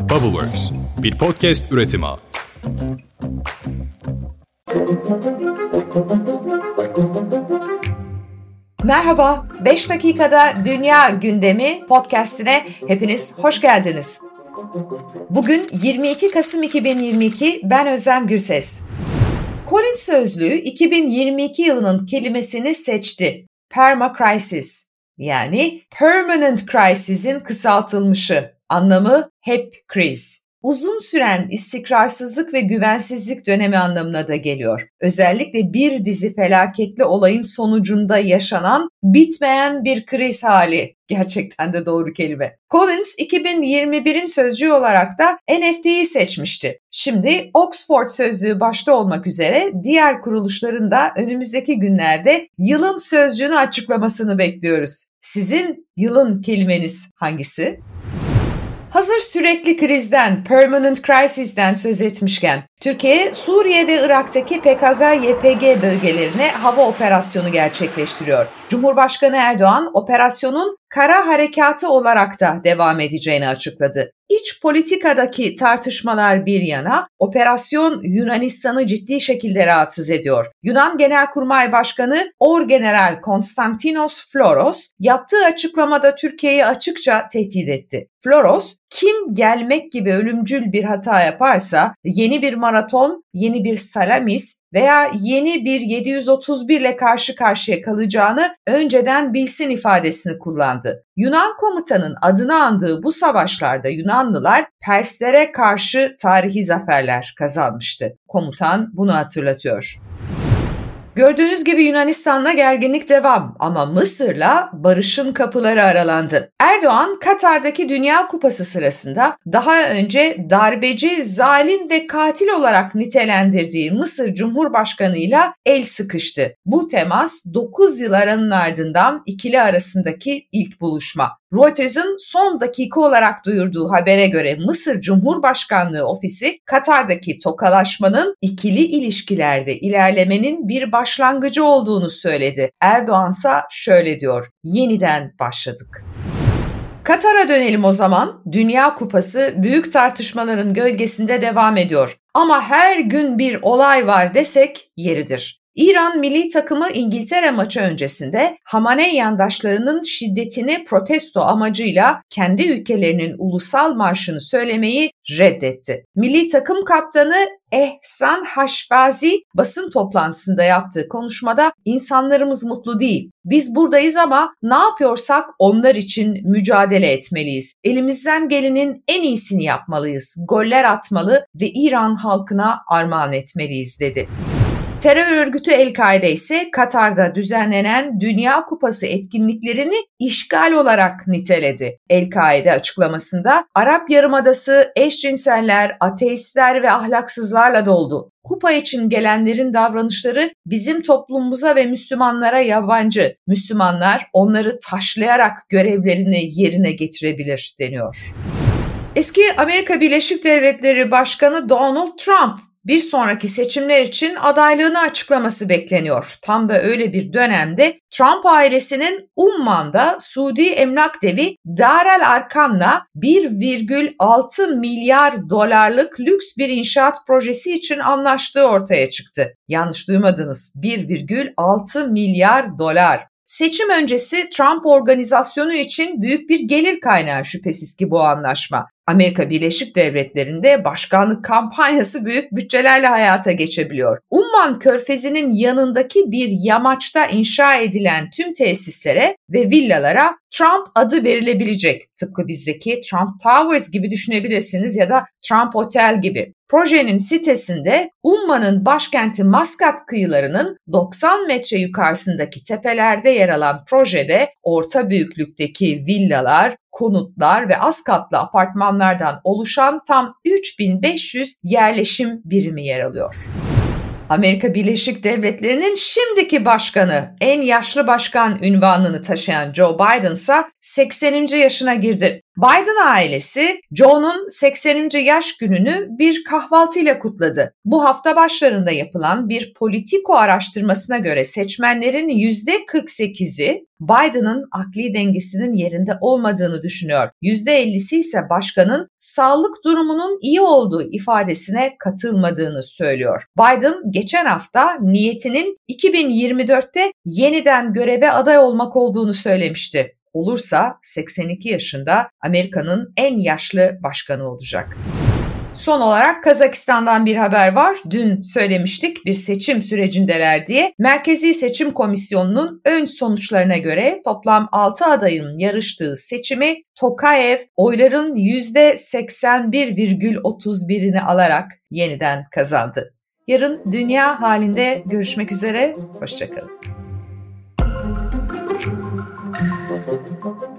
Bubbleworks, bir podcast üretimi. Merhaba, 5 dakikada Dünya Gündemi podcastine hepiniz hoş geldiniz. Bugün 22 Kasım 2022, ben Özlem Gürses. Collins Sözlüğü 2022 yılının kelimesini seçti. Permacrisis yani Permanent Crisis'in kısaltılmışı. Anlamı hep kriz. Uzun süren istikrarsızlık ve güvensizlik dönemi anlamına da geliyor. Özellikle bir dizi felaketli olayın sonucunda yaşanan bitmeyen bir kriz hali. Gerçekten de doğru kelime. Collins 2021'in sözcüğü olarak da NFT'yi seçmişti. Şimdi Oxford sözlüğü başta olmak üzere diğer kuruluşların da önümüzdeki günlerde yılın sözcüğünü açıklamasını bekliyoruz. Sizin yılın kelimeniz hangisi? Hazır sürekli krizden, permanent crisis'den söz etmişken, Türkiye, Suriye ve Irak'taki PKK-YPG bölgelerine hava operasyonu gerçekleştiriyor. Cumhurbaşkanı Erdoğan, operasyonun kara harekatı olarak da devam edeceğini açıkladı. İç politikadaki tartışmalar bir yana, operasyon Yunanistan'ı ciddi şekilde rahatsız ediyor. Yunan Genelkurmay Başkanı Orgeneral Konstantinos Floros yaptığı açıklamada Türkiye'yi açıkça tehdit etti. Floros, kim gelmek gibi ölümcül bir hata yaparsa yeni bir maraton, yeni bir salamis veya yeni bir 731 ile karşı karşıya kalacağını önceden bilsin ifadesini kullandı. Yunan komutanın adını andığı bu savaşlarda Yunanlılar Perslere karşı tarihi zaferler kazanmıştı. Komutan bunu hatırlatıyor. Gördüğünüz gibi Yunanistan'la gerginlik devam ama Mısır'la barışın kapıları aralandı. Erdoğan Katar'daki Dünya Kupası sırasında daha önce darbeci, zalim ve katil olarak nitelendirdiği Mısır Cumhurbaşkanı ile el sıkıştı. Bu temas 9 yıl aranın ardından ikili arasındaki ilk buluşma. Reuters'ın son dakika olarak duyurduğu habere göre Mısır Cumhurbaşkanlığı ofisi Katar'daki tokalaşmanın ikili ilişkilerde ilerlemenin bir başlangıcı olduğunu söyledi. Erdoğan ise şöyle diyor. Yeniden başladık. Katar'a dönelim o zaman. Dünya Kupası büyük tartışmaların gölgesinde devam ediyor. Ama her gün bir olay var desek yeridir. İran milli takımı İngiltere maçı öncesinde Hamaney yandaşlarının şiddetini protesto amacıyla kendi ülkelerinin ulusal marşını söylemeyi reddetti. Milli takım kaptanı Ehsan Haşvazi basın toplantısında yaptığı konuşmada insanlarımız mutlu değil. Biz buradayız ama ne yapıyorsak onlar için mücadele etmeliyiz. Elimizden gelenin en iyisini yapmalıyız. Goller atmalı ve İran halkına armağan etmeliyiz dedi. Terör örgütü El-Kaide ise Katar'da düzenlenen Dünya Kupası etkinliklerini işgal olarak niteledi. El-Kaide açıklamasında Arap Yarımadası eşcinseller, ateistler ve ahlaksızlarla doldu. Kupa için gelenlerin davranışları bizim toplumumuza ve Müslümanlara yabancı. Müslümanlar onları taşlayarak görevlerini yerine getirebilir deniyor. Eski Amerika Birleşik Devletleri Başkanı Donald Trump bir sonraki seçimler için adaylığını açıklaması bekleniyor. Tam da öyle bir dönemde Trump ailesinin Umman'da Suudi emlak devi Darel Arkan'la 1,6 milyar dolarlık lüks bir inşaat projesi için anlaştığı ortaya çıktı. Yanlış duymadınız 1,6 milyar dolar. Seçim öncesi Trump organizasyonu için büyük bir gelir kaynağı şüphesiz ki bu anlaşma. Amerika Birleşik Devletleri'nde başkanlık kampanyası büyük bütçelerle hayata geçebiliyor. Umman Körfezi'nin yanındaki bir yamaçta inşa edilen tüm tesislere ve villalara Trump adı verilebilecek. Tıpkı bizdeki Trump Towers gibi düşünebilirsiniz ya da Trump Hotel gibi. Projenin sitesinde Umman'ın başkenti Maskat kıyılarının 90 metre yukarısındaki tepelerde yer alan projede orta büyüklükteki villalar, konutlar ve az katlı apartmanlardan oluşan tam 3500 yerleşim birimi yer alıyor. Amerika Birleşik Devletleri'nin şimdiki başkanı, en yaşlı başkan ünvanını taşıyan Joe Biden ise 80. yaşına girdi. Biden ailesi Joe'nun 80. yaş gününü bir kahvaltıyla kutladı. Bu hafta başlarında yapılan bir politiko araştırmasına göre seçmenlerin %48'i Biden'ın akli dengesinin yerinde olmadığını düşünüyor. %50'si ise başkanın sağlık durumunun iyi olduğu ifadesine katılmadığını söylüyor. Biden geçen hafta niyetinin 2024'te yeniden göreve aday olmak olduğunu söylemişti olursa 82 yaşında Amerika'nın en yaşlı başkanı olacak. Son olarak Kazakistan'dan bir haber var. Dün söylemiştik bir seçim sürecindeler diye. Merkezi Seçim Komisyonu'nun ön sonuçlarına göre toplam 6 adayın yarıştığı seçimi Tokayev oyların %81,31'ini alarak yeniden kazandı. Yarın dünya halinde görüşmek üzere. Hoşçakalın.